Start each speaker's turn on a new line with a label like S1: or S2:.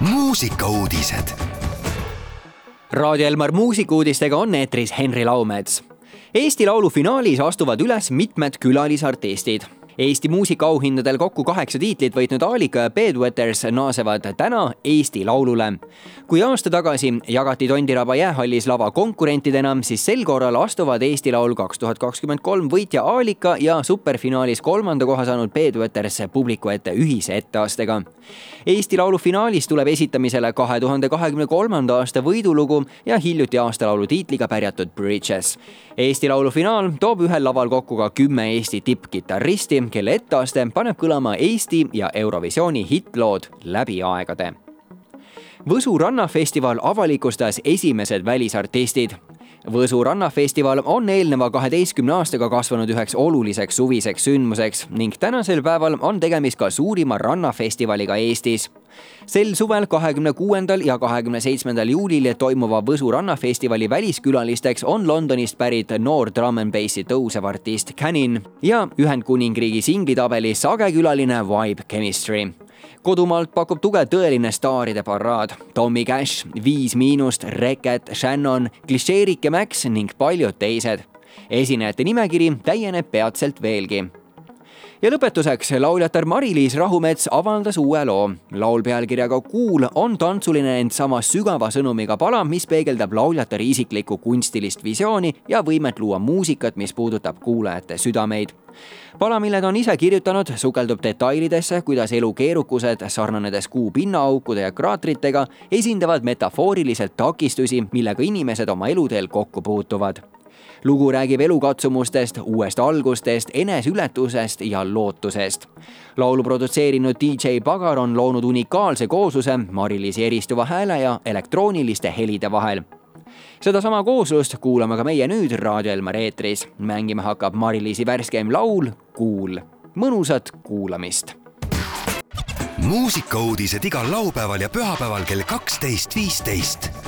S1: muusikauudised.
S2: Raadio Elmar muusikuudistega on eetris Henri Laumets. Eesti Laulu finaalis astuvad üles mitmed külalisartistid Eesti muusikaauhindadel kokku kaheksa tiitlit võitnud Aalika ja Bedwetters naasevad täna Eesti Laulule. kui aasta tagasi jagati Tondiraba jäähallis lava konkurentidena, siis sel korral astuvad Eesti Laul kaks tuhat kakskümmend kolm võitja Aalika ja superfinaalis kolmanda koha saanud Bedwetters publiku ette ühise etteastega. Eesti Laulu finaalis tuleb esitamisele kahe tuhande kahekümne kolmanda aasta võidulugu ja hiljuti aastalaulu tiitliga pärjatud Bridges. Eesti Laulu finaal toob ühel laval kokku ka kümme Eesti tippkitarristi, kelle etteaste paneb kõlama Eesti ja Eurovisiooni hittlood läbi aegade. Võsu rannafestival avalikustas esimesed välisartistid. Võsu rannafestival on eelneva kaheteistkümne aastaga kasvanud üheks oluliseks suviseks sündmuseks ning tänasel päeval on tegemist ka suurima rannafestivaliga Eestis sel suvel, kahekümne kuuendal ja kahekümne seitsmendal juulil toimuva Võsu rannafestivali väliskülalisteks on Londonist pärit noor drum n bassi tõusev artist Canin ja Ühendkuningriigi singlitabeli sagekülaline Vibe Chemistry kodumaalt pakub tuge tõeline staaride paraad. Tommy Cash, Viis Miinust, Reket, Shannon, klišeerike Max ning paljud teised. esinejate nimekiri täieneb peatselt veelgi ja lõpetuseks lauljatar Mari-Liis Rahumets avaldas uue loo. laul pealkirjaga Kuul on tantsuline, ent samas sügava sõnumiga pala, mis peegeldab lauljatari isiklikku kunstilist visiooni ja võimet luua muusikat, mis puudutab kuulajate südameid pala, mille ta on ise kirjutanud, sukeldub detailidesse, kuidas elu keerukused, sarnanedes kuu pinnaaukude ja kraatritega, esindavad metafooriliselt takistusi, millega inimesed oma eluteel kokku puutuvad lugu räägib elukatsumustest, uuest algustest, eneseületusest ja lootusest. laulu produtseerinud DJ Pagar on loonud unikaalse koosluse Mari-Liisi eristuva hääle ja elektrooniliste helide vahel sedasama kooslust kuulame ka meie nüüd Raadio Elmar eetris. mängima hakkab Mari-Liisi värskeim laul Kuul. mõnusat kuulamist.
S1: muusikauudised igal laupäeval ja pühapäeval kell kaksteist, viisteist